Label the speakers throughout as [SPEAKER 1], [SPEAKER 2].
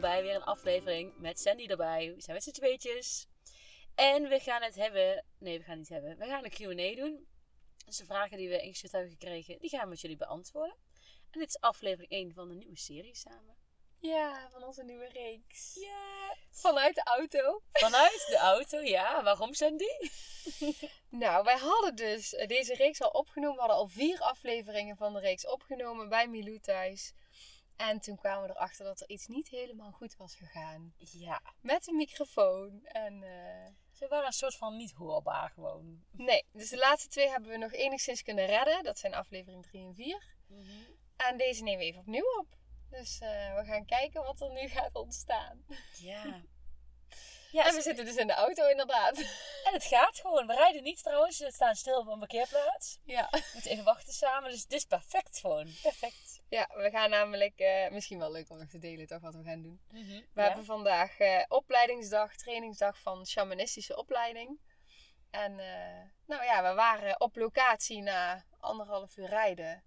[SPEAKER 1] Welkom bij weer een aflevering met Sandy erbij. We zijn met z'n tweetjes. En we gaan het hebben, nee we gaan het niet hebben, we gaan een Q&A doen. Dus de vragen die we ingestuurd hebben gekregen, die gaan we met jullie beantwoorden. En dit is aflevering 1 van de nieuwe serie samen.
[SPEAKER 2] Ja, van onze nieuwe reeks.
[SPEAKER 1] Ja,
[SPEAKER 2] Vanuit de auto.
[SPEAKER 1] vanuit de auto, ja. Waarom Sandy?
[SPEAKER 2] Nou, wij hadden dus eh, deze reeks al opgenomen. We hadden al vier afleveringen van de reeks opgenomen bij Milou thuis. En toen kwamen we erachter dat er iets niet helemaal goed was gegaan.
[SPEAKER 1] Ja,
[SPEAKER 2] Met de microfoon. En eh,
[SPEAKER 1] ze waren een soort van niet hoorbaar gewoon.
[SPEAKER 2] nee, dus de laatste twee hebben we nog enigszins kunnen redden. Dat zijn aflevering 3 en 4. En deze nemen we even opnieuw op. Dus eh, we gaan kijken wat er nu gaat ontstaan.
[SPEAKER 1] Ja. Ja,
[SPEAKER 2] en we zitten dus in de auto inderdaad.
[SPEAKER 1] en het gaat gewoon. We rijden niet trouwens. We staan stil op een parkeerplaats.
[SPEAKER 2] Ja.
[SPEAKER 1] We moeten even wachten samen. Dus het is perfect gewoon. Perfect.
[SPEAKER 2] Ja, we gaan namelijk, eh, misschien wel leuk om nog te delen toch wat we gaan doen. We
[SPEAKER 1] Ja.
[SPEAKER 2] hebben vandaag eh, opleidingsdag, trainingsdag van shamanistische opleiding. En eh, nou ja, we waren op locatie na anderhalf uur rijden.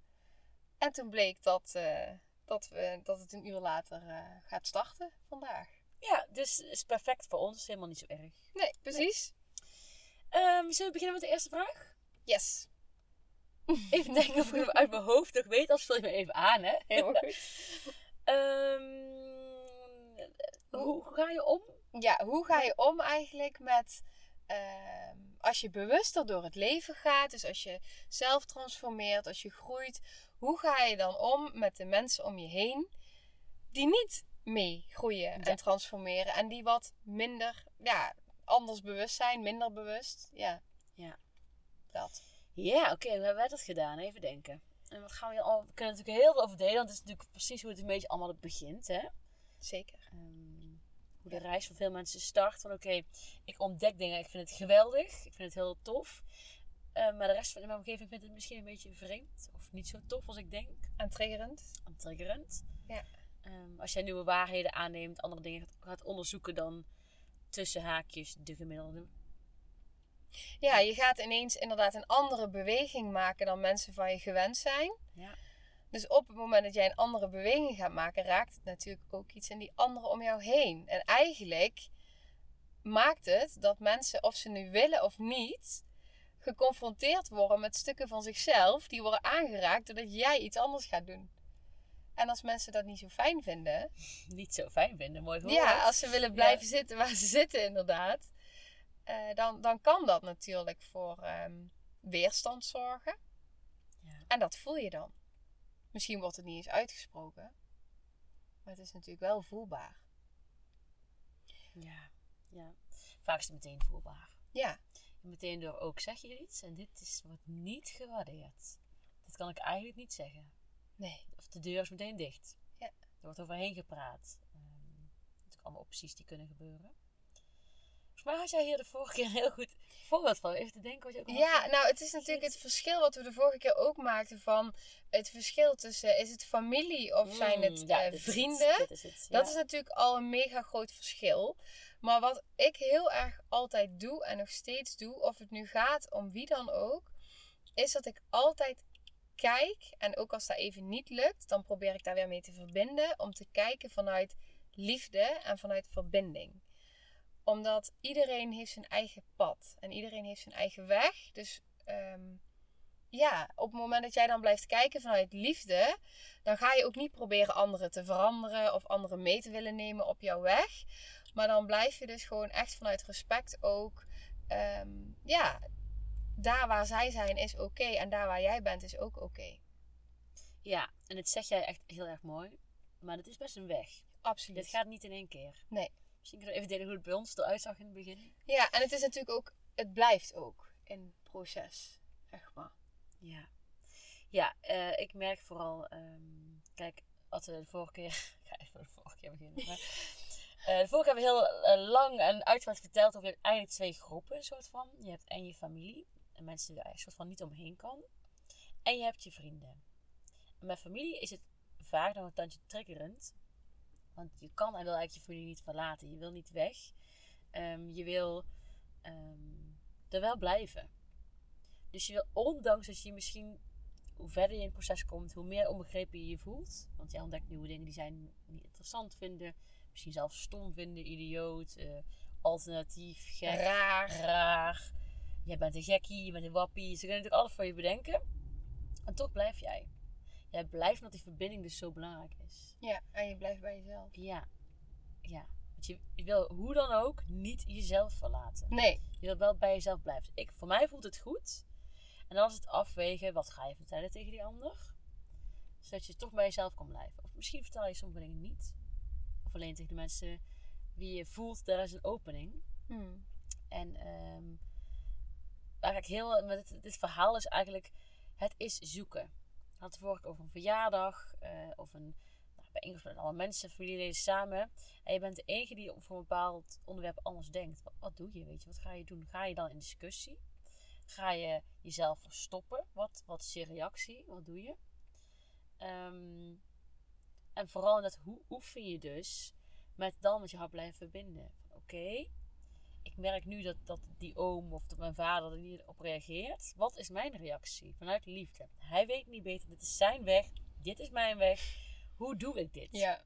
[SPEAKER 2] En toen bleek dat, dat, we, dat het een uur later gaat starten vandaag.
[SPEAKER 1] Ja, dus is perfect voor ons. Helemaal niet zo erg.
[SPEAKER 2] Nee, precies.
[SPEAKER 1] Ehm, zullen we beginnen met de eerste vraag?
[SPEAKER 2] Yes.
[SPEAKER 1] Even denken of ik hem uit mijn hoofd nog weet. Als vul je me even aan, hè?
[SPEAKER 2] Helemaal goed.
[SPEAKER 1] Ehm, hoe ga je om?
[SPEAKER 2] Ja, hoe ga je om eigenlijk met ehm, als je bewuster door het leven gaat, dus als je zelf transformeert, als je groeit, hoe ga je dan om met de mensen om je heen die niet mee groeien
[SPEAKER 1] Ja.
[SPEAKER 2] en transformeren en die wat minder, ja, anders bewust zijn, minder bewust, ja.
[SPEAKER 1] Ja.
[SPEAKER 2] Dat.
[SPEAKER 1] Ja, oké. hoe hebben wij dat gedaan? Even denken. En wat gaan we al... We kunnen natuurlijk heel veel over delen. Want het is natuurlijk precies hoe het een beetje allemaal begint, hè?
[SPEAKER 2] Zeker.
[SPEAKER 1] Ehm, hoe de reis van veel mensen start. Van oké, ik ontdek dingen. Ik vind het geweldig. Ik vind het heel tof. Eh, maar de rest van mijn omgeving vindt het misschien een beetje vreemd. Of niet zo tof als ik denk.
[SPEAKER 2] En triggerend.
[SPEAKER 1] En triggerend.
[SPEAKER 2] Ja.
[SPEAKER 1] Ehm, als jij nieuwe waarheden aanneemt. Andere dingen gaat, gaat onderzoeken dan tussen haakjes de gemiddelde.
[SPEAKER 2] Ja, je gaat ineens inderdaad een andere beweging maken dan mensen van je gewend zijn.
[SPEAKER 1] Ja.
[SPEAKER 2] Dus op het moment dat jij een andere beweging gaat maken, raakt het natuurlijk ook iets in die anderen om jou heen. En eigenlijk maakt het dat mensen, of ze nu willen of niet, geconfronteerd worden met stukken van zichzelf die worden aangeraakt doordat jij iets anders gaat doen. En als mensen dat niet zo fijn vinden,
[SPEAKER 1] Niet zo fijn vinden. Mooi woord.
[SPEAKER 2] ja, als ze willen blijven zitten waar ze zitten, inderdaad, eh, dan, dan kan dat natuurlijk voor ehm, weerstand zorgen.
[SPEAKER 1] Ja.
[SPEAKER 2] En dat voel je dan. Misschien wordt het niet eens uitgesproken, maar het is natuurlijk wel voelbaar.
[SPEAKER 1] Ja, ja. Vaak is het meteen voelbaar.
[SPEAKER 2] Ja,
[SPEAKER 1] En meteen door ook zeg je iets en dit is, wordt niet gewaardeerd. Dit kan ik eigenlijk niet zeggen.
[SPEAKER 2] nee.
[SPEAKER 1] Of de deur is meteen dicht.
[SPEAKER 2] Ja.
[SPEAKER 1] Er wordt overheen gepraat. Ehm natuurlijk allemaal opties die kunnen gebeuren. Volgens mij had jij hier de vorige keer een heel goed voorbeeld van. Even te denken wat je ook
[SPEAKER 2] Ja, nou, het is natuurlijk het verschil wat we de vorige keer ook maakten van het verschil tussen is het familie of zijn het
[SPEAKER 1] Mm, ja,
[SPEAKER 2] eh,
[SPEAKER 1] dit is
[SPEAKER 2] vrienden.
[SPEAKER 1] Het, dit is het.
[SPEAKER 2] Dat is natuurlijk al een mega groot verschil. Maar wat ik heel erg altijd doe en nog steeds doe, of het nu gaat om wie dan ook, is dat ik altijd kijk. En ook als dat even niet lukt, dan probeer ik daar weer mee te verbinden. Om te kijken vanuit liefde en vanuit verbinding. Omdat iedereen heeft zijn eigen pad en iedereen heeft zijn eigen weg. Dus ehm, ja, op het moment dat jij dan blijft kijken vanuit liefde, dan ga je ook niet proberen anderen te veranderen of anderen mee te willen nemen op jouw weg. Maar dan blijf je dus gewoon echt vanuit respect ook, ehm, ja, daar waar zij zijn is oké en daar waar jij bent is ook oké.
[SPEAKER 1] ja, en dit zeg jij echt heel erg mooi. Maar het is best een weg.
[SPEAKER 2] Absoluut.
[SPEAKER 1] Dit gaat niet in één keer.
[SPEAKER 2] Nee.
[SPEAKER 1] Misschien kunnen we even delen hoe het bij ons eruit zag in het begin.
[SPEAKER 2] Ja, en het is natuurlijk ook, het blijft ook in proces, zeg maar.
[SPEAKER 1] Ja. Ja, eh, ik merk vooral, ehm, kijk, wat we de vorige keer. Ik ga even de vorige keer beginnen. Maar, eh, de vorige hebben we heel eh, lang en uitgebreid verteld over je eigenlijk twee groepen, een soort van. Je hebt en je familie, en mensen die er een soort van niet omheen kan. En je hebt je vrienden. En met familie is het vaak nog een tandje triggerend. Want je kan en wil eigenlijk je familie niet verlaten. Je wil niet weg. Ehm, je wil ehm, er wel blijven. Dus je wil, ondanks dat je misschien, hoe verder je in het proces komt, hoe meer onbegrepen je je voelt. Want je ontdekt nieuwe dingen die zij niet interessant vinden. Misschien zelfs stom vinden, idioot, eh, alternatief, gek,
[SPEAKER 2] Raar.
[SPEAKER 1] raar. Je bent een gekkie, je bent een wappie. Ze kunnen natuurlijk alles voor je bedenken. En toch blijf jij. Jij blijft omdat die verbinding dus zo belangrijk is.
[SPEAKER 2] Ja, en je blijft bij jezelf.
[SPEAKER 1] Ja. Ja. Want je, je wil hoe dan ook niet jezelf verlaten.
[SPEAKER 2] Nee.
[SPEAKER 1] Je wil wel bij jezelf blijven. Dus ik, voor mij voelt het goed. En dan is het afwegen, wat ga je vertellen tegen die ander? Zodat je toch bij jezelf kan blijven. Of misschien vertel je sommige dingen niet. Of alleen tegen de mensen wie je voelt, daar is een opening.
[SPEAKER 2] Hmm.
[SPEAKER 1] En ehm waar ik heel, met dit, dit verhaal is eigenlijk, het is zoeken. Had vorige over een verjaardag eh, of een nou, bijeenkomst met alle mensen, familieleden samen. En je bent de enige die over een bepaald onderwerp anders denkt. Wat, doe je, weet je? Wat ga je doen? Ga je dan in discussie? Ga je jezelf verstoppen? Wat, wat is je reactie? Wat doe je? Ehm, en vooral dat, hoe oefen je dus met dan met je hart blijven verbinden? Oké, ik merk nu dat, dat die oom of dat mijn vader er niet op reageert. Wat is mijn reactie? Vanuit liefde. Hij weet niet beter. Dit is zijn weg. Dit is mijn weg. Hoe doe ik dit?
[SPEAKER 2] Ja.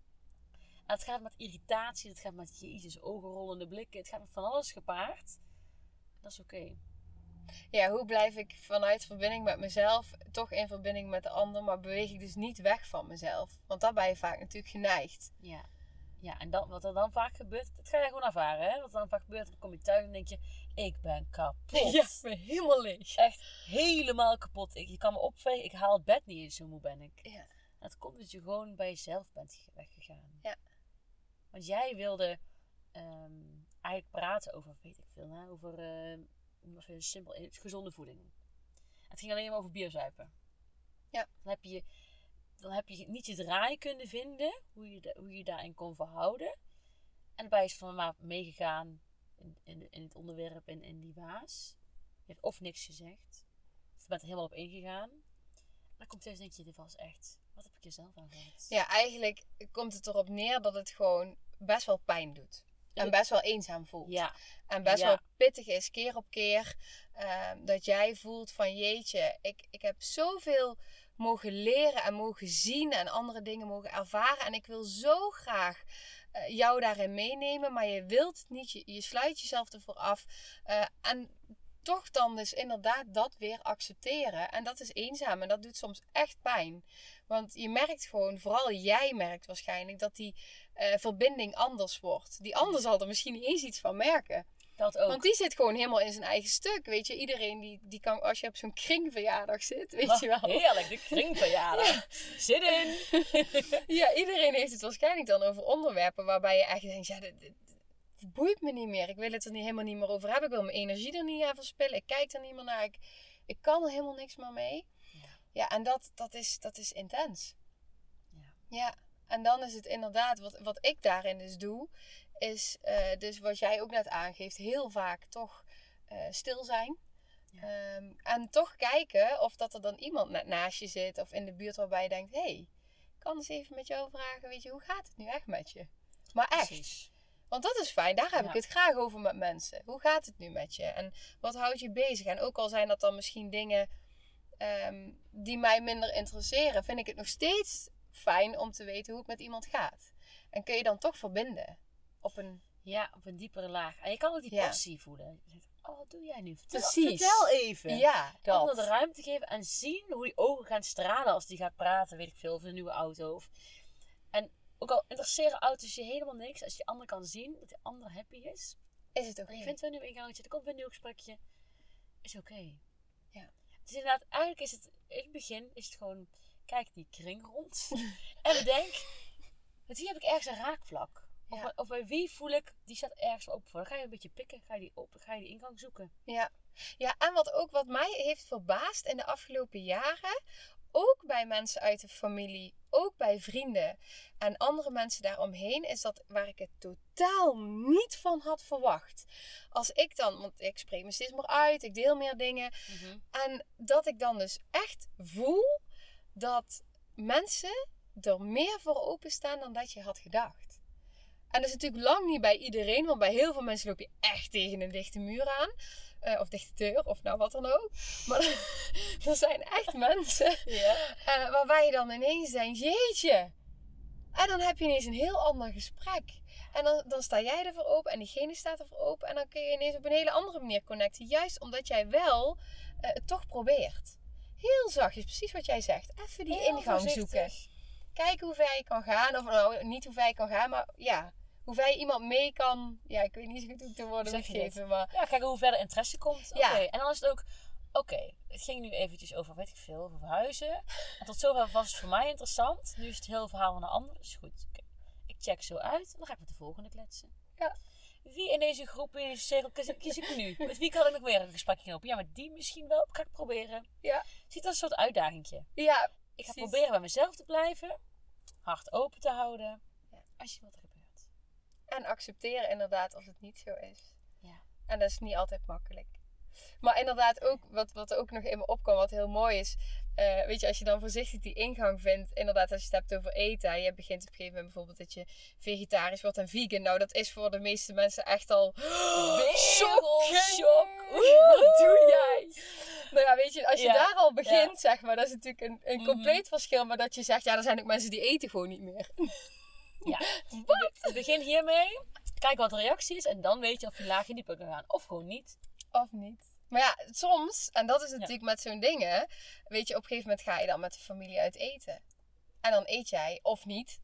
[SPEAKER 1] En het gaat met irritatie. Het gaat met jezus, ogenrollende blikken. Het gaat met van alles gepaard. Dat is oké.
[SPEAKER 2] ja, hoe blijf ik vanuit verbinding met mezelf toch in verbinding met de ander, maar beweeg ik dus niet weg van mezelf? Want daar ben je vaak natuurlijk geneigd.
[SPEAKER 1] Ja. Ja, en dan, wat er dan vaak gebeurt, dat ga je gewoon ervaren. Hè? Wat er dan vaak gebeurt, dan kom je thuis en denk je, ik ben kapot.
[SPEAKER 2] Ja, ik ben helemaal leeg.
[SPEAKER 1] Echt helemaal kapot. Ik, je kan me opvegen, ik haal het bed niet eens, zo moe ben ik.
[SPEAKER 2] Ja.
[SPEAKER 1] Dat komt dat je gewoon bij jezelf bent ge- weggegaan.
[SPEAKER 2] Ja.
[SPEAKER 1] Want jij wilde ehm, eigenlijk praten over, weet ik veel, hè? over uh, even simpel, eh, gezonde voeding. Het ging alleen maar over bierzuipen.
[SPEAKER 2] Ja.
[SPEAKER 1] Dan heb je, dan heb je niet je draai kunnen vinden, hoe je, hoe je daarin kon verhouden. En ben je van maar meegegaan in, in, in het onderwerp en in die waas. Je hebt of niks gezegd, of je bent er helemaal op ingegaan. En dan komt en denk je, dit was echt, wat heb ik jezelf aan gehad?
[SPEAKER 2] Ja, eigenlijk komt het erop neer dat het gewoon best wel pijn doet. En best wel eenzaam voelt.
[SPEAKER 1] Ja,
[SPEAKER 2] En best
[SPEAKER 1] Ja.
[SPEAKER 2] wel pittig is, keer op keer. ehm, dat jij voelt van jeetje, ik, ik heb zoveel mogen leren en mogen zien en andere dingen mogen ervaren. En ik wil zo graag eh, jou daarin meenemen, maar je wilt het niet. Je, je sluit jezelf ervoor af. Eh, en toch dan dus inderdaad dat weer accepteren. En dat is eenzaam en dat doet soms echt pijn. Want je merkt gewoon, vooral jij merkt waarschijnlijk, dat die eh, verbinding anders wordt. Die ander zal er misschien niet eens iets van merken.
[SPEAKER 1] Dat ook.
[SPEAKER 2] Want die zit gewoon helemaal in zijn eigen stuk. Weet je, iedereen die, die kan, als je op zo'n kringverjaardag zit, weet
[SPEAKER 1] Oh,
[SPEAKER 2] je wel.
[SPEAKER 1] Heerlijk, de kringverjaardag. Zit in.
[SPEAKER 2] Ja, iedereen heeft het waarschijnlijk dan over onderwerpen waarbij je echt denkt, ja, dit, dit- dit boeit me niet meer. Ik wil het er niet, helemaal niet meer over hebben. Ik wil mijn energie er niet aan verspillen. Ik kijk er niet meer naar. Ik, ik kan er helemaal niks meer mee.
[SPEAKER 1] Ja.
[SPEAKER 2] Ja, en dat, dat, is, dat is intens.
[SPEAKER 1] Ja.
[SPEAKER 2] Ja, en dan is het inderdaad, wat, wat ik daarin dus doe, is eh, dus wat jij ook net aangeeft, heel vaak toch eh, stil zijn.
[SPEAKER 1] Ja.
[SPEAKER 2] Ehm, en toch kijken of dat er dan iemand net naast je zit of in de buurt waarbij je denkt, hé, hey, ik kan eens even met jou vragen, weet je, hoe gaat het nu echt met je? Maar echt.
[SPEAKER 1] Precies.
[SPEAKER 2] Want dat is fijn, daar heb
[SPEAKER 1] Ja.
[SPEAKER 2] ik het graag over met mensen. Hoe gaat het nu met je? En wat houdt je bezig? En ook al zijn dat dan misschien dingen ehm, die mij minder interesseren, vind ik het nog steeds fijn om te weten hoe het met iemand gaat. En kun je dan toch verbinden op een.
[SPEAKER 1] Ja, op een diepere laag. En je kan ook die
[SPEAKER 2] Ja.
[SPEAKER 1] passie voelen. Je oh, wat doe jij nu? Vertel,
[SPEAKER 2] Precies.
[SPEAKER 1] vertel even.
[SPEAKER 2] Ja,
[SPEAKER 1] ander de
[SPEAKER 2] dat.
[SPEAKER 1] ruimte geven en zien hoe die ogen gaan stralen als die gaat praten, weet ik veel, over een nieuwe auto. Of... En ook al interesseren auto's je helemaal niks, als je de ander kan zien dat de ander happy is.
[SPEAKER 2] Is het ook
[SPEAKER 1] En je vindt weer een nieuw ingangetje, er komt weer een nieuw gesprekje. Is oké.
[SPEAKER 2] Ja.
[SPEAKER 1] Dus inderdaad, eigenlijk is het, in het begin is het gewoon, kijk die kring rond. en bedenk, met wie heb ik ergens een raakvlak? Of,
[SPEAKER 2] Ja.
[SPEAKER 1] of bij wie voel ik, die staat ergens open voor. Dan ga je een beetje pikken, ga je die, op, ga je die ingang zoeken.
[SPEAKER 2] Ja. ja, en wat ook wat mij heeft verbaasd in de afgelopen jaren, ook bij mensen uit de familie, ook bij vrienden en andere mensen daaromheen, is dat waar ik het totaal niet van had verwacht. Als ik dan, want ik spreek me steeds meer uit, ik deel meer dingen.
[SPEAKER 1] Mhm.
[SPEAKER 2] En dat ik dan dus echt voel dat mensen er meer voor openstaan dan dat je had gedacht. En dat is natuurlijk lang niet bij iedereen, want bij heel veel mensen loop je echt tegen een dichte muur aan. Eh, of dichte deur, of nou wat dan ook. Maar er zijn echt mensen
[SPEAKER 1] Ja.
[SPEAKER 2] eh, waarbij je dan ineens denkt, jeetje. En dan heb je ineens een heel ander gesprek. En dan, dan sta jij ervoor open en diegene staat ervoor open. En dan kun je ineens op een hele andere manier connecten. Juist omdat jij wel eh, het toch probeert. Heel zachtjes, precies wat jij zegt. Even die
[SPEAKER 1] Heel
[SPEAKER 2] ingang
[SPEAKER 1] voorzichtig.
[SPEAKER 2] zoeken. Kijken hoe ver je kan gaan. Of nou, niet hoe ver je kan gaan, maar ja. Hoe ver je iemand mee kan. Ja, ik weet niet zo goed hoe ik de woorden
[SPEAKER 1] Zeg
[SPEAKER 2] moet
[SPEAKER 1] je dit?
[SPEAKER 2] geven. Maar
[SPEAKER 1] Ja, kijken hoe verder interesse komt. Oké,
[SPEAKER 2] Ja.
[SPEAKER 1] en dan is het ook... Oké, het ging nu eventjes over, weet ik veel, over verhuizen. En tot zover was het voor mij interessant. Nu is het hele verhaal van een ander. Dus goed, oké. Ik check zo uit. En dan ga ik met de volgende kletsen.
[SPEAKER 2] Ja.
[SPEAKER 1] Wie in deze groep, in deze cirkel, kies, kies ik nu? Met wie kan ik nog weer een gesprekje op? Ja, met die misschien wel. Ga ik proberen.
[SPEAKER 2] Ja.
[SPEAKER 1] Ziet als een soort uitdagingje.
[SPEAKER 2] ja,
[SPEAKER 1] Ik ga
[SPEAKER 2] Precies.
[SPEAKER 1] proberen bij mezelf te blijven. Hart open te houden.
[SPEAKER 2] Ja.
[SPEAKER 1] Als je wat er gebeurt.
[SPEAKER 2] En accepteren inderdaad als het niet zo is.
[SPEAKER 1] Ja.
[SPEAKER 2] En dat is niet altijd makkelijk. Maar inderdaad ook, wat, wat ook nog in me opkwam, wat heel mooi is. Eh, weet je, als je dan voorzichtig die ingang vindt. Inderdaad, als je het hebt over eten. Je begint op een gegeven moment bijvoorbeeld dat je vegetarisch wordt en vegan. Nou, dat is voor de meeste mensen echt al...
[SPEAKER 1] Wereldshock.
[SPEAKER 2] Oeh, Wat doe jij? Nou ja, weet je, als je
[SPEAKER 1] Ja.
[SPEAKER 2] daar al begint, zeg maar, dat is natuurlijk een, een
[SPEAKER 1] Mhm.
[SPEAKER 2] compleet verschil. Maar dat je zegt, ja, er zijn ook mensen die eten gewoon niet meer.
[SPEAKER 1] Ja. Wat? Begin hiermee. Kijk wat de reactie is. En dan weet je of je laagje dieper kan gaan. Of gewoon niet.
[SPEAKER 2] Of niet. Maar ja, soms, en dat is natuurlijk met zo'n dingen, weet je, op een gegeven moment ga je dan met de familie uit eten. En dan eet jij of niet.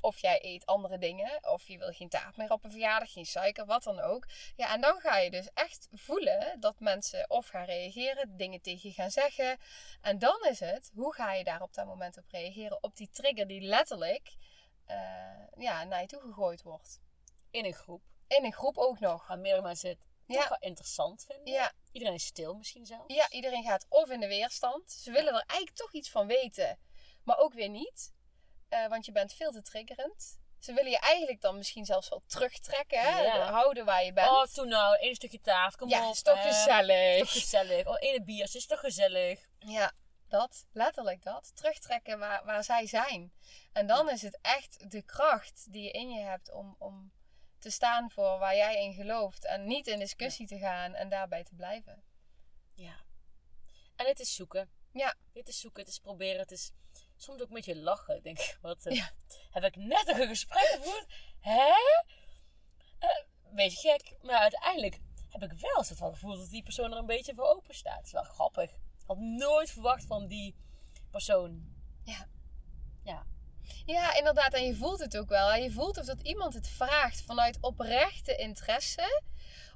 [SPEAKER 2] Of jij eet andere dingen. Of je wil geen taart meer op een verjaardag, geen suiker, wat dan ook. Ja, en dan ga je dus echt voelen dat mensen of gaan reageren, dingen tegen je gaan zeggen. En dan is het, hoe ga je daar op dat moment op reageren? Op die trigger die letterlijk eh, ja, naar je toe gegooid wordt.
[SPEAKER 1] In een groep.
[SPEAKER 2] In een groep ook nog.
[SPEAKER 1] Waar meerdere mensen
[SPEAKER 2] Ja.
[SPEAKER 1] toch wel interessant vinden.
[SPEAKER 2] Ja,
[SPEAKER 1] Iedereen is stil misschien zelfs.
[SPEAKER 2] Ja, iedereen gaat of in de weerstand. Ze willen er eigenlijk toch iets van weten, maar ook weer niet. Eh, want je bent veel te triggerend. Ze willen je eigenlijk dan misschien zelfs wel terugtrekken, hè?
[SPEAKER 1] Ja.
[SPEAKER 2] houden waar je bent.
[SPEAKER 1] Oh, toen nou. één stukje taart. Kom
[SPEAKER 2] ja,
[SPEAKER 1] op.
[SPEAKER 2] is toch
[SPEAKER 1] hè.
[SPEAKER 2] gezellig.
[SPEAKER 1] Toch gezellig. Oh, ene bier. Is toch gezellig.
[SPEAKER 2] Ja, dat, letterlijk dat. Terugtrekken waar, waar zij zijn. En dan is het echt de kracht die je in je hebt om, om te staan voor waar jij in gelooft. En niet in discussie te gaan en daarbij te blijven.
[SPEAKER 1] Ja. En het is zoeken.
[SPEAKER 2] Ja.
[SPEAKER 1] Dit is zoeken. Het is proberen. Het is soms ook een beetje lachen. Ik denk, wat eh,
[SPEAKER 2] Ja.
[SPEAKER 1] heb ik net een gesprek gevoerd? Hè? Eh, beetje gek. Maar uiteindelijk heb ik wel eens het wel gevoeld dat die persoon er een beetje voor open staat. Het is wel grappig. Ik had nooit verwacht van die persoon.
[SPEAKER 2] Ja.
[SPEAKER 1] Ja.
[SPEAKER 2] Ja, inderdaad. En je voelt het ook wel. hè. Je voelt of dat iemand het vraagt vanuit oprechte interesse.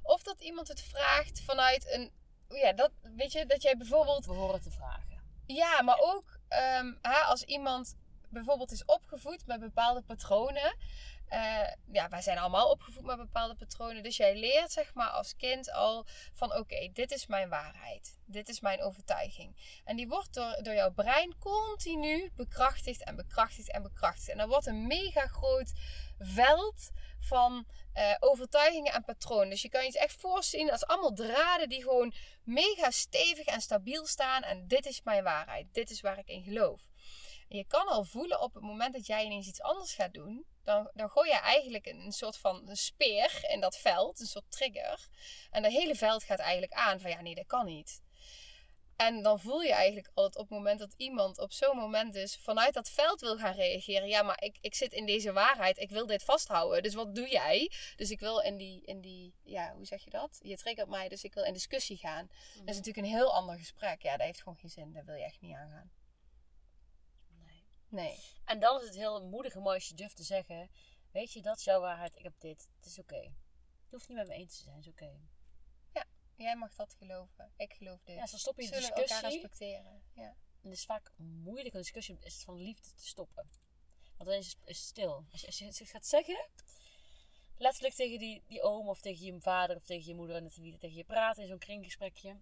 [SPEAKER 2] Of dat iemand het vraagt vanuit een... Ja, dat, weet je, dat jij bijvoorbeeld...
[SPEAKER 1] We horen te vragen.
[SPEAKER 2] Ja, maar ook ehm, hè, als iemand bijvoorbeeld is opgevoed met bepaalde patronen. Eh, ja, wij zijn allemaal opgevoed met bepaalde patronen. Dus jij leert zeg maar als kind al van oké, dit is mijn waarheid. Dit is mijn overtuiging. En die wordt door, door jouw brein continu bekrachtigd en bekrachtigd en bekrachtigd. En dan wordt een mega groot veld van eh, overtuigingen en patronen. Dus je kan je echt voorstellen als allemaal draden die gewoon mega stevig en stabiel staan. En dit is mijn waarheid. Dit is waar ik in geloof. En je kan al voelen op het moment dat jij ineens iets anders gaat doen. Dan, dan gooi je eigenlijk een, een soort van een speer in dat veld. Een soort trigger. En dat hele veld gaat eigenlijk aan van ja nee dat kan niet. En dan voel je eigenlijk altijd op het moment dat iemand op zo'n moment dus vanuit dat veld wil gaan reageren. Ja, maar ik, ik zit in deze waarheid. Ik wil dit vasthouden. Dus wat doe jij? Dus ik wil in die, in die, ja, hoe zeg je dat? Je triggert mij, dus ik wil in discussie gaan. Dat is natuurlijk een heel ander gesprek. Ja, dat heeft gewoon geen zin. Daar wil je echt niet aangaan.
[SPEAKER 1] Nee.
[SPEAKER 2] Nee.
[SPEAKER 1] En dan is het heel moedig en mooi als je durft te zeggen: Weet je, dat is jouw waarheid. Ik heb dit. Het is oké. Je hoeft niet met me eens te zijn. Het is oké.
[SPEAKER 2] Jij mag dat geloven. Ik geloof dit.
[SPEAKER 1] Ja, dus dan stop je de
[SPEAKER 2] Zullen we elkaar
[SPEAKER 1] discussie.
[SPEAKER 2] respecteren? Ja.
[SPEAKER 1] En het is vaak moeilijk een discussie is het van liefde te stoppen. Want dan is het, stil. Als je, als je het gaat zeggen, letterlijk tegen die, die oom of tegen je vader of tegen je moeder en wie tegen je praat in zo'n kringgesprekje.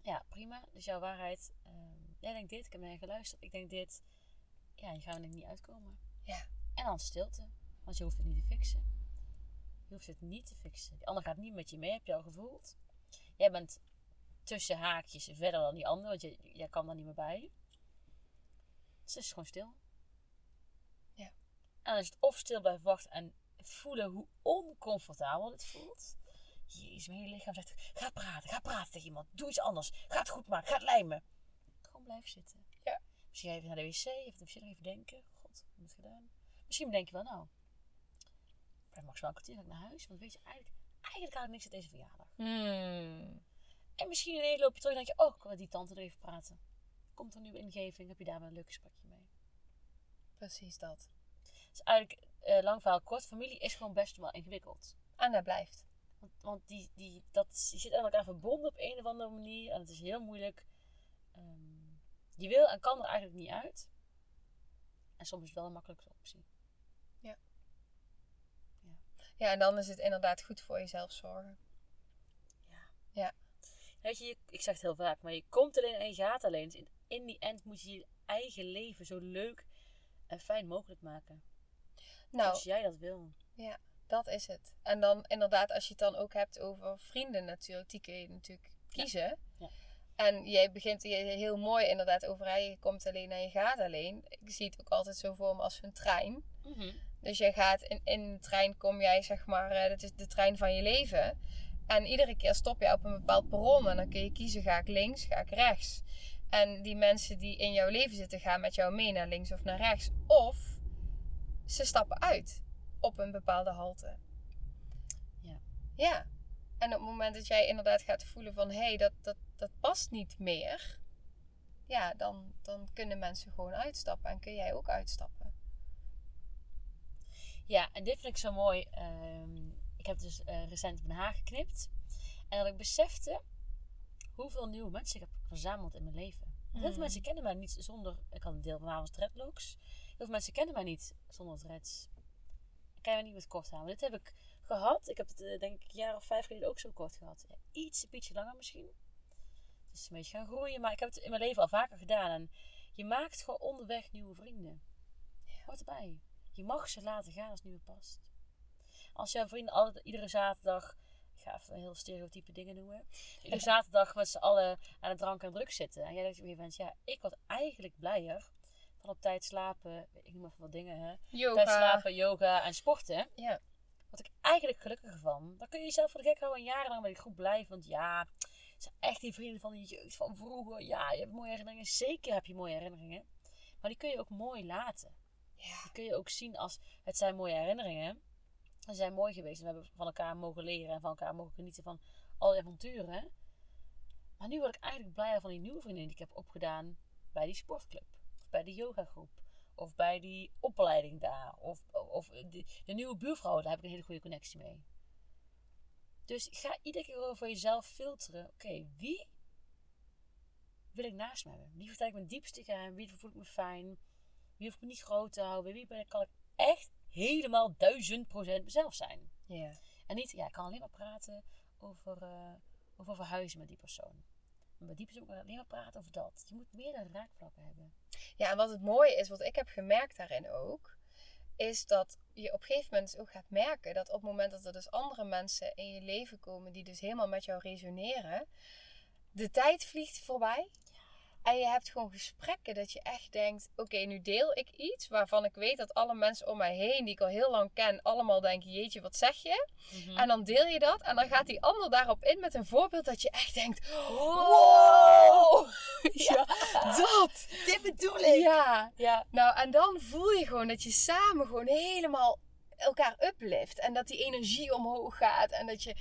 [SPEAKER 1] Ja, prima. Is jouw waarheid. Ehm, jij denkt dit, ik heb naar je geluisterd, ik denk dit. Ja, hier gaan we denk ik niet uitkomen.
[SPEAKER 2] Ja.
[SPEAKER 1] En dan stilte, want je hoeft het niet te fixen. Je hoeft het niet te fixen. Die ander gaat niet met je mee, heb je al gevoeld. Jij bent tussen haakjes verder dan die ander, want je, jij kan daar niet meer bij. Dus het is gewoon stil.
[SPEAKER 2] Ja.
[SPEAKER 1] En dan is het of stil blijven wachten en voelen hoe oncomfortabel het voelt. Jezus, mijn hele lichaam zegt, ga praten, ga praten tegen iemand. Doe iets anders. Ga het goed maken, ga het lijmen. Gewoon blijven zitten. Misschien even naar de wc, even, misschien nog even denken. God, ik heb het gedaan. Misschien denk je wel, nou, ik blijf maximaal een kwartier ik naar huis. Want weet je, eigenlijk, eigenlijk had ik niks uit deze verjaardag.
[SPEAKER 2] Hmm.
[SPEAKER 1] En misschien ineens loop je terug en denk je, oh, ik met die tante er even praten. Komt er nu ingeving, heb je daar wel een leuk gesprekje mee.
[SPEAKER 2] Precies dat.
[SPEAKER 1] Dus eigenlijk, eh, lang verhaal kort, familie is gewoon best wel ingewikkeld.
[SPEAKER 2] En dat blijft.
[SPEAKER 1] Want, want die, die, dat, die zit aan elkaar verbonden op een of andere manier. En het is heel moeilijk. Ehm, je wil en kan er eigenlijk niet uit. En soms is het wel een makkelijke optie.
[SPEAKER 2] Ja, en dan is het inderdaad goed voor jezelf zorgen.
[SPEAKER 1] Weet je, ik zeg het heel vaak, maar je komt alleen en je gaat alleen. Dus in, die end moet je je eigen leven zo leuk en fijn mogelijk maken.
[SPEAKER 2] Nou,
[SPEAKER 1] Als jij dat wil.
[SPEAKER 2] dat is het. En dan inderdaad, als je het dan ook hebt over vrienden natuurlijk, die kun je natuurlijk kiezen.
[SPEAKER 1] Ja.
[SPEAKER 2] En jij begint heel mooi inderdaad over, hè, je komt alleen en je gaat alleen. Ik zie het ook altijd zo voor me als een trein. Dus jij gaat in, in de trein, kom jij zeg maar, eh, dat is de trein van je leven. En iedere keer stop je op een bepaald perron en dan kun je kiezen, ga ik links, ga ik rechts. En die mensen die in jouw leven zitten, gaan met jou mee naar links of naar rechts. Of ze stappen uit op een bepaalde halte.
[SPEAKER 1] Ja.
[SPEAKER 2] Ja. En op het moment dat jij inderdaad gaat voelen van, hé, hey, dat, dat, dat past niet meer. Ja, dan, dan kunnen mensen gewoon uitstappen en kun jij ook uitstappen.
[SPEAKER 1] Ja, en dit vind ik zo mooi. Ehm, ik heb dus eh, recent mijn haar geknipt. En dat ik besefte hoeveel nieuwe mensen ik heb verzameld in mijn leven. Heel veel
[SPEAKER 2] Mm.
[SPEAKER 1] mensen kennen mij niet zonder... Ik had een deel van mijn haar was dreadlocks. Heel veel mensen kennen mij niet zonder dreads. Ik ken mij niet met kort haar. Maar dit heb ik gehad. Ik heb het eh, denk ik een jaar of vijf geleden ook zo kort gehad. Ja, iets een beetje langer misschien. Het is een beetje gaan groeien. Maar ik heb het in mijn leven al vaker gedaan. En je maakt gewoon onderweg nieuwe vrienden. Hoort erbij. Je mag ze laten gaan als het niet meer past. Als jouw vrienden altijd iedere zaterdag, ik ga even heel stereotype dingen noemen, iedere zaterdag met z'n allen aan de drank en drugs zitten. En jij denkt op gegeven moment, ja, ik word eigenlijk blijer van op tijd slapen, ik noem even wat dingen, hè. Tijd
[SPEAKER 2] Yoga.
[SPEAKER 1] slapen, yoga en sporten.
[SPEAKER 2] Ja.
[SPEAKER 1] Word ik eigenlijk gelukkiger van. Dan kun je jezelf voor de gek houden en jarenlang ben ik goed blij. Want ja, het zijn echt die vrienden van de jeugd van vroeger. Ja, je hebt mooie herinneringen. Zeker heb je mooie herinneringen. Maar die kun je ook mooi laten.
[SPEAKER 2] Ja.
[SPEAKER 1] Die kun je ook zien als het zijn mooie herinneringen. Ze zijn mooi geweest en we hebben van elkaar mogen leren en van elkaar mogen genieten van alle avonturen. Maar nu word ik eigenlijk blijer van die nieuwe vrienden die ik heb opgedaan bij die sportclub. Of bij de yogagroep. Of bij die opleiding daar. Of, of de, de nieuwe buurvrouw, daar heb ik een hele goede connectie mee. Dus ga iedere keer gewoon voor jezelf filteren. Oké, wie wil ik naast me hebben? Wie vertel ik mijn diepste geheim? Wie voel ik me fijn? Wie hoef ik me niet groot te houden? Bij wie ben ik, kan ik echt helemaal duizend procent mezelf zijn?
[SPEAKER 2] Ja.
[SPEAKER 1] En niet, ja, ik kan alleen maar praten over, eh, over verhuizen met die persoon. Maar met die persoon kan ik alleen maar praten over dat. Je moet meerdere raakvlakken hebben.
[SPEAKER 2] Ja, en wat het mooie is, wat ik heb gemerkt daarin ook, is dat je op een gegeven moment ook gaat merken dat op het moment dat er dus andere mensen in je leven komen die dus helemaal met jou resoneren, de tijd vliegt voorbij. En je hebt gewoon gesprekken dat je echt denkt: oké, nu deel ik iets waarvan ik weet dat alle mensen om mij heen, die ik al heel lang ken, allemaal denken: jeetje, wat zeg je? En dan deel je dat en dan gaat die ander daarop in met een voorbeeld dat je echt denkt: wow! ja, dat!
[SPEAKER 1] dit bedoel
[SPEAKER 2] Ja,
[SPEAKER 1] Ja,
[SPEAKER 2] nou, en dan voel je gewoon dat je samen gewoon helemaal elkaar uplift. En dat die energie omhoog gaat. En dat je,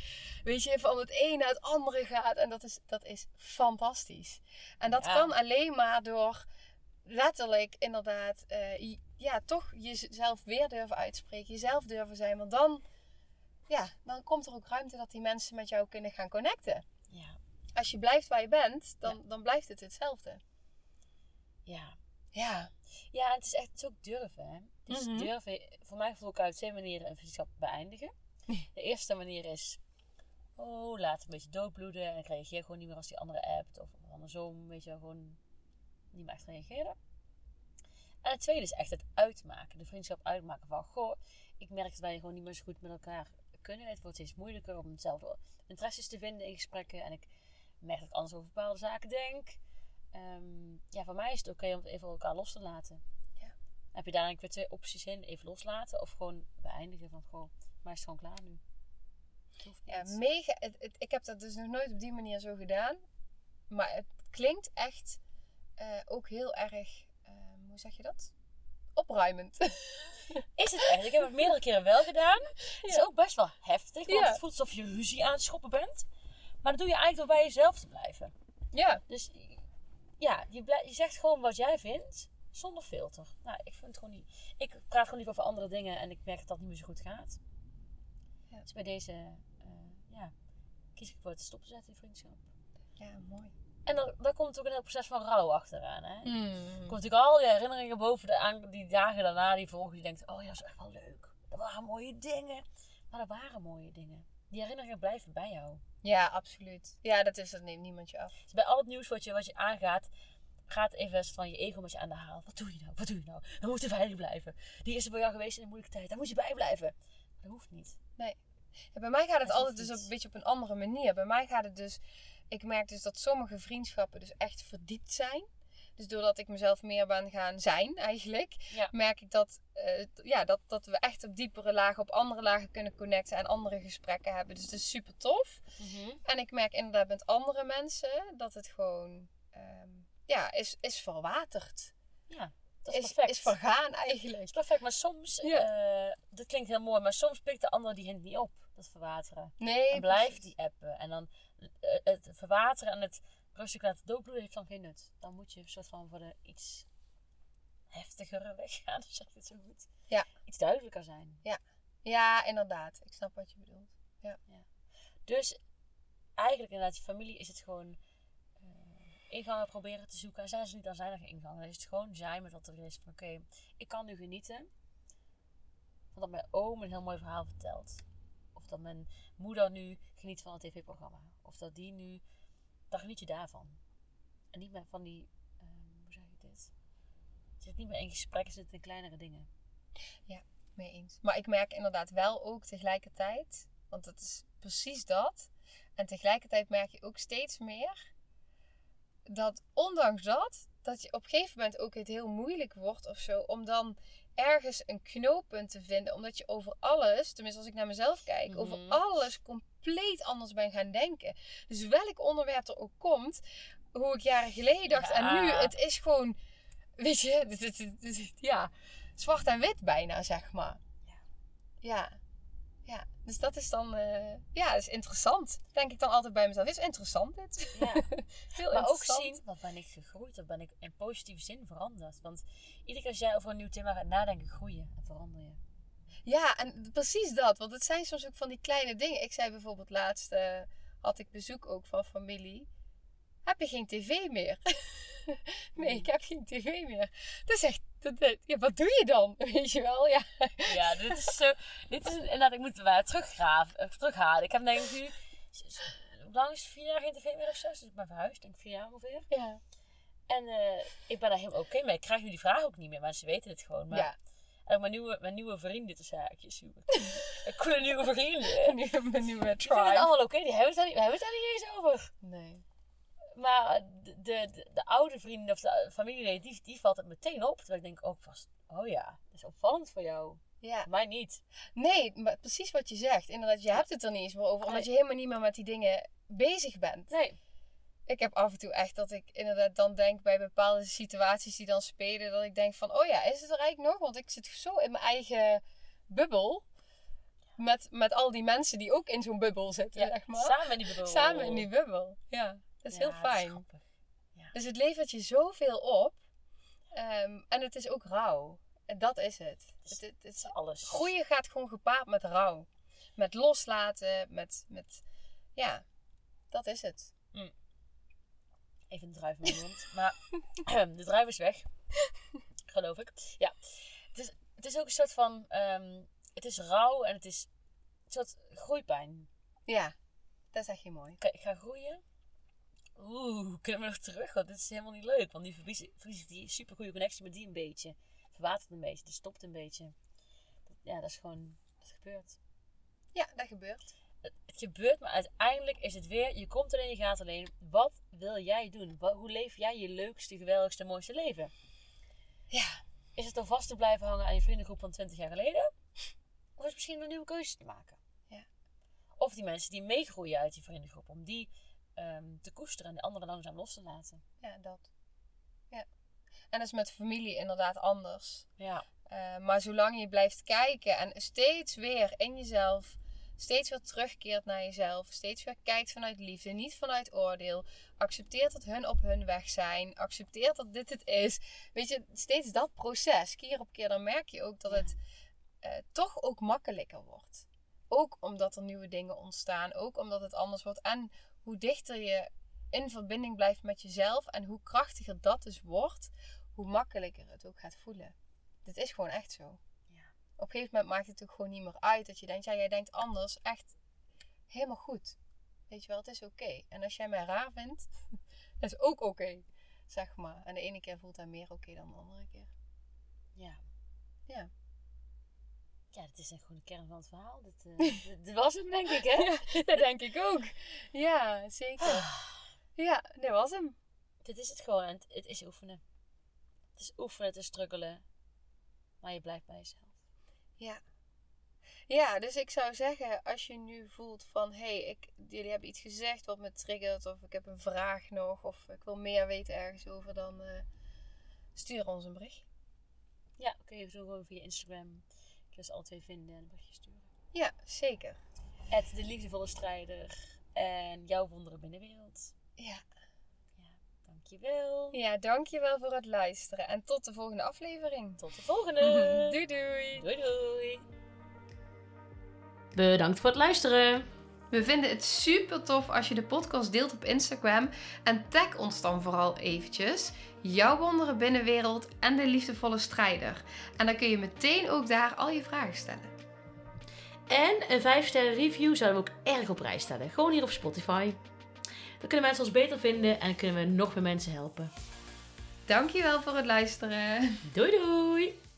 [SPEAKER 2] weet je, van het een naar het andere gaat. En dat is, dat is fantastisch. En dat
[SPEAKER 1] Ja.
[SPEAKER 2] kan alleen maar door letterlijk inderdaad, eh, ja, toch jezelf weer durven uitspreken. Jezelf durven zijn. Want dan, ja, dan komt er ook ruimte dat die mensen met jou kunnen gaan connecten.
[SPEAKER 1] ja,
[SPEAKER 2] Als je blijft waar je bent, dan, dan blijft het hetzelfde.
[SPEAKER 1] ja.
[SPEAKER 2] Ja.
[SPEAKER 1] Ja, het is echt het is ook durven. Hè?
[SPEAKER 2] Mhm.
[SPEAKER 1] durven. Voor mij voel ik uit twee manieren een vriendschap beëindigen. De eerste manier is, oh, laat een beetje doodbloeden en ik reageer gewoon niet meer als die andere appt. Of andersom, weet je wel, gewoon niet meer echt reageerde. En het tweede is echt het uitmaken. De vriendschap uitmaken van, goh, ik merk dat wij gewoon niet meer zo goed met elkaar kunnen. Het wordt steeds moeilijker om hetzelfde interesses te vinden in gesprekken. En ik merk dat ik anders over bepaalde zaken denk. Ehm, ja, voor mij is het oké om het even elkaar los te laten. Heb je daar eigenlijk weer twee opties in? Even loslaten of gewoon beëindigen van, goh, maar is het gewoon klaar nu.
[SPEAKER 2] Ja, mega. Het, het- ik heb dat dus nog nooit op die manier zo gedaan. Maar het klinkt echt eh, ook heel erg, ehm, hoe zeg je dat? Opruimend.
[SPEAKER 1] Is het echt? Ik heb het meerdere keren wel gedaan. Het is ook best wel heftig, want
[SPEAKER 2] Ja.
[SPEAKER 1] het voelt alsof je ruzie aan het schoppen bent. Maar dat doe je eigenlijk door bij jezelf te blijven.
[SPEAKER 2] ja,
[SPEAKER 1] Dus ja, je, blij- je zegt gewoon wat jij vindt, zonder filter. Nou, ik vind het gewoon niet... Ik praat gewoon liever over andere dingen en ik merk dat dat niet meer zo goed gaat.
[SPEAKER 2] Ja.
[SPEAKER 1] Dus bij deze, eh, ja, kies ik voor het stop te zetten in vriendschap.
[SPEAKER 2] ja, mooi.
[SPEAKER 1] En dan, dan komt ook een heel proces van rouw achteraan, hè.
[SPEAKER 2] Hmm.
[SPEAKER 1] Er komt natuurlijk al die herinneringen boven de, aan, die dagen daarna die volgen. Die denkt, oh ja, dat is echt wel leuk. Dat waren mooie dingen. Maar dat waren mooie dingen. Die herinneringen blijven bij jou.
[SPEAKER 2] Ja, absoluut. Ja, dat is dat neemt niemand je af.
[SPEAKER 1] Dus bij al het nieuws wat je, wat je aangaat, gaat even van je ego met je aan de haal. Wat doe je nou? Wat doe je nou? We moeten veilig blijven. Die is er voor jou geweest in een moeilijke tijd. Daar moet je bij blijven. Dat hoeft niet.
[SPEAKER 2] Ja, bij mij gaat het altijd dus een beetje op een andere manier. Bij mij gaat het dus... Ik merk dus dat sommige vriendschappen dus echt verdiept zijn. Dus doordat ik mezelf meer ben gaan zijn eigenlijk...
[SPEAKER 1] Ja.
[SPEAKER 2] merk ik dat, eh, ja, dat, dat we echt op diepere lagen, op andere lagen kunnen connecten... en andere gesprekken hebben. Dus dat is super tof. En ik merk inderdaad met andere mensen dat het gewoon... ehm, ja, is, is verwaterd.
[SPEAKER 1] Ja, dat is,
[SPEAKER 2] Is,
[SPEAKER 1] perfect.
[SPEAKER 2] is vergaan
[SPEAKER 1] Dat
[SPEAKER 2] eigenlijk.
[SPEAKER 1] is perfect. Maar soms,
[SPEAKER 2] Ja.
[SPEAKER 1] eh, dat klinkt heel mooi, maar soms pikt de ander die hint niet op. Dat verwateren.
[SPEAKER 2] Nee,
[SPEAKER 1] En blijft die appen. En dan eh, het verwateren en het rustig laten doodbloeden heeft dan geen nut. Dan moet je een soort van voor de iets heftigere weg gaan, zeg ik het zo goed.
[SPEAKER 2] Ja.
[SPEAKER 1] Iets duidelijker zijn.
[SPEAKER 2] Ja, inderdaad. Ik snap wat je bedoelt.
[SPEAKER 1] Dus eigenlijk inderdaad, je familie is het gewoon ingangen proberen te zoeken. En zijn ze niet, dan zijn er geen ingangen. Dan is het gewoon zijn met wat er is. Van oké, ik kan nu genieten. Van dat mijn oom een heel mooi verhaal vertelt. Of dat mijn moeder nu geniet van een tv-programma. Of dat die nu, dan geniet je daarvan. En niet meer van die, ehm, hoe zeg ik dit? Je zit niet meer in gesprekken, zit in kleinere dingen.
[SPEAKER 2] Mee eens. Maar ik merk inderdaad wel ook tegelijkertijd, want dat is precies dat. En tegelijkertijd merk je ook steeds meer dat ondanks dat, dat je op een gegeven moment ook het heel moeilijk wordt of zo, om dan ergens een knooppunt te vinden. Omdat je over alles, tenminste als ik naar mezelf kijk, over
[SPEAKER 1] Mhm.
[SPEAKER 2] alles compleet anders ben gaan denken. Dus welk onderwerp er ook komt, hoe ik jaren geleden dacht en nu, het is gewoon, weet je, ja, zwart en wit bijna, zeg maar.
[SPEAKER 1] Ja.
[SPEAKER 2] Ja. Ja, dus dat is dan, eh, ja, dat is interessant. Denk ik dan altijd bij mezelf. Is interessant dit?
[SPEAKER 1] Ja.
[SPEAKER 2] Heel
[SPEAKER 1] Maar ook zien, wat ben ik gegroeid of ben ik in positieve zin veranderd? Want iedere keer als jij over een nieuw thema gaat nadenken, groeien en verander je.
[SPEAKER 2] Ja, en precies dat. Want het zijn soms ook van die kleine dingen. Ik zei bijvoorbeeld laatst, eh, had ik bezoek ook van familie. Heb je geen tv meer? nee, ik heb geen tv meer. Dat is echt, dat, dat- ja, wat doe je dan? Weet je wel? Ja,
[SPEAKER 1] Ja, dit is zo. Dit is inderdaad, ik moet maar teruggraven, eh, terughalen. Ik heb denk ik nu. Hoe lang is het? Vier jaar geen tv meer of zo? Dus ik ben verhuisd, denk ik vier jaar ongeveer.
[SPEAKER 2] ja.
[SPEAKER 1] En eh, ik ben daar helemaal oké mee. Ik krijg nu die vraag ook niet meer. Mensen weten het gewoon. Maar
[SPEAKER 2] ja.
[SPEAKER 1] ook mijn nieuwe, mijn nieuwe vrienden, tussen haakjes. Een coole nieuwe vrienden.
[SPEAKER 2] Nu mijn nieuwe
[SPEAKER 1] Die vinden het
[SPEAKER 2] tribe.
[SPEAKER 1] allemaal oké. Die hebben het, daar niet, we hebben het daar niet eens over.
[SPEAKER 2] Nee.
[SPEAKER 1] Maar de, de, de, de oude vrienden of de familieleden, die, die valt het meteen op. Terwijl ik denk ook vast, oh ja, dat is opvallend voor jou.
[SPEAKER 2] Ja.
[SPEAKER 1] Voor mij niet.
[SPEAKER 2] Nee, maar precies wat je zegt. Inderdaad, je hebt het er niet eens meer over. Omdat
[SPEAKER 1] Nee.
[SPEAKER 2] je helemaal niet meer met die dingen bezig bent.
[SPEAKER 1] Nee.
[SPEAKER 2] Ik heb af en toe echt dat ik inderdaad dan denk bij bepaalde situaties die dan spelen. Dat ik denk van, oh ja, is het er eigenlijk nog? Want ik zit zo in mijn eigen bubbel. Met, met al die mensen die ook in zo'n bubbel zitten,
[SPEAKER 1] Ja,
[SPEAKER 2] zeg maar.
[SPEAKER 1] samen in die bubbel.
[SPEAKER 2] Samen in die bubbel. Ja, dat is
[SPEAKER 1] Ja,
[SPEAKER 2] heel fijn.
[SPEAKER 1] grappig.
[SPEAKER 2] Dus het levert je zoveel op. Ehm, en het is ook rauw. En dat is het.
[SPEAKER 1] is-
[SPEAKER 2] het, het, het is-
[SPEAKER 1] Alles.
[SPEAKER 2] groeien gaat gewoon gepaard met rouw. Met loslaten, met, met... Ja, dat is het.
[SPEAKER 1] Even een druif in mijn mond. Maar de druif is weg. Geloof ik. Ja. Het is, het is ook een soort van... ehm, het is rauw en het is een soort groeipijn.
[SPEAKER 2] Ja, dat zeg je mooi.
[SPEAKER 1] Oké, ik ga groeien. Oeh, kunnen we nog terug? Want dit is helemaal niet leuk. Want nu verlies, verlies ik die supergoeie connectie met die een beetje. Verwatert een beetje, die stopt een beetje. Ja, dat is gewoon, dat gebeurt.
[SPEAKER 2] Ja, dat gebeurt.
[SPEAKER 1] Het, het gebeurt, maar uiteindelijk is het weer, je komt alleen, je gaat alleen. Wat wil jij doen? Wat, hoe leef jij je leukste, geweldigste, mooiste leven?
[SPEAKER 2] Ja.
[SPEAKER 1] Is het dan vast te blijven hangen aan je vriendengroep van 20 jaar geleden? Of is het misschien een nieuwe keuze te maken?
[SPEAKER 2] Ja.
[SPEAKER 1] Of die mensen die meegroeien uit die vriendengroep, om die ehm, te koesteren en de anderen langzaam los te laten.
[SPEAKER 2] Ja, dat. Ja. En dat is met familie inderdaad anders.
[SPEAKER 1] Ja.
[SPEAKER 2] Uh, maar zolang je blijft kijken en steeds weer in jezelf, steeds weer terugkeert naar jezelf, steeds weer kijkt vanuit liefde, niet vanuit oordeel, accepteert dat hun op hun weg zijn, accepteert dat dit het is. Weet je, steeds dat proces, keer op keer, dan merk je ook dat
[SPEAKER 1] Ja.
[SPEAKER 2] het uh, toch ook makkelijker wordt. Ook omdat er nieuwe dingen ontstaan, ook omdat het anders wordt. En hoe dichter je in verbinding blijft met jezelf en hoe krachtiger dat dus wordt, hoe makkelijker het ook gaat voelen. Dit is gewoon echt zo.
[SPEAKER 1] Ja.
[SPEAKER 2] Op een gegeven moment maakt het ook gewoon niet meer uit dat je denkt, ja, jij denkt anders, echt helemaal goed. Weet je wel, het is oké. En als jij mij raar vindt, dat is ook oké, zeg maar. En de ene keer voelt hij meer oké dan de andere keer.
[SPEAKER 1] Ja.
[SPEAKER 2] Ja.
[SPEAKER 1] Ja, dat is echt gewoon de kern van het verhaal. Dit, eh, dit was hem, denk ik, hè?
[SPEAKER 2] dat denk ik ook. Ja, zeker. Ja, dit was hem.
[SPEAKER 1] Dit is het gewoon. Het, het is oefenen. Het is oefenen, het is struggelen. Maar je blijft bij jezelf.
[SPEAKER 2] Ja. Ja, dus ik zou zeggen, als je nu voelt van, hé, hey, ik, jullie hebben iets gezegd wat me triggert, of ik heb een vraag nog, of ik wil meer weten ergens over, dan eh, stuur ons een bericht.
[SPEAKER 1] Ja, kun je zo gewoon via Instagram. Ze alle twee vinden en een berichtje sturen.
[SPEAKER 2] Ja, zeker.
[SPEAKER 1] Het de liefdevolle strijder. En jouw wondere binnenwereld.
[SPEAKER 2] Ja.
[SPEAKER 1] Ja, dankjewel.
[SPEAKER 2] ja, dankjewel voor het luisteren en tot de volgende aflevering.
[SPEAKER 1] Tot de volgende.
[SPEAKER 2] doei doei.
[SPEAKER 1] Doei doei. Bedankt voor het luisteren.
[SPEAKER 2] We vinden het super tof als je de podcast deelt op Instagram en tag ons dan vooral eventjes. Jouw wondere binnenwereld en de liefdevolle strijder. En dan kun je meteen ook daar al je vragen stellen.
[SPEAKER 1] En een 5 sterren review zouden we ook erg op prijs stellen. Gewoon hier op Spotify. Dan kunnen mensen ons beter vinden en kunnen we nog meer mensen helpen.
[SPEAKER 2] Dankjewel voor het luisteren.
[SPEAKER 1] Doei doei!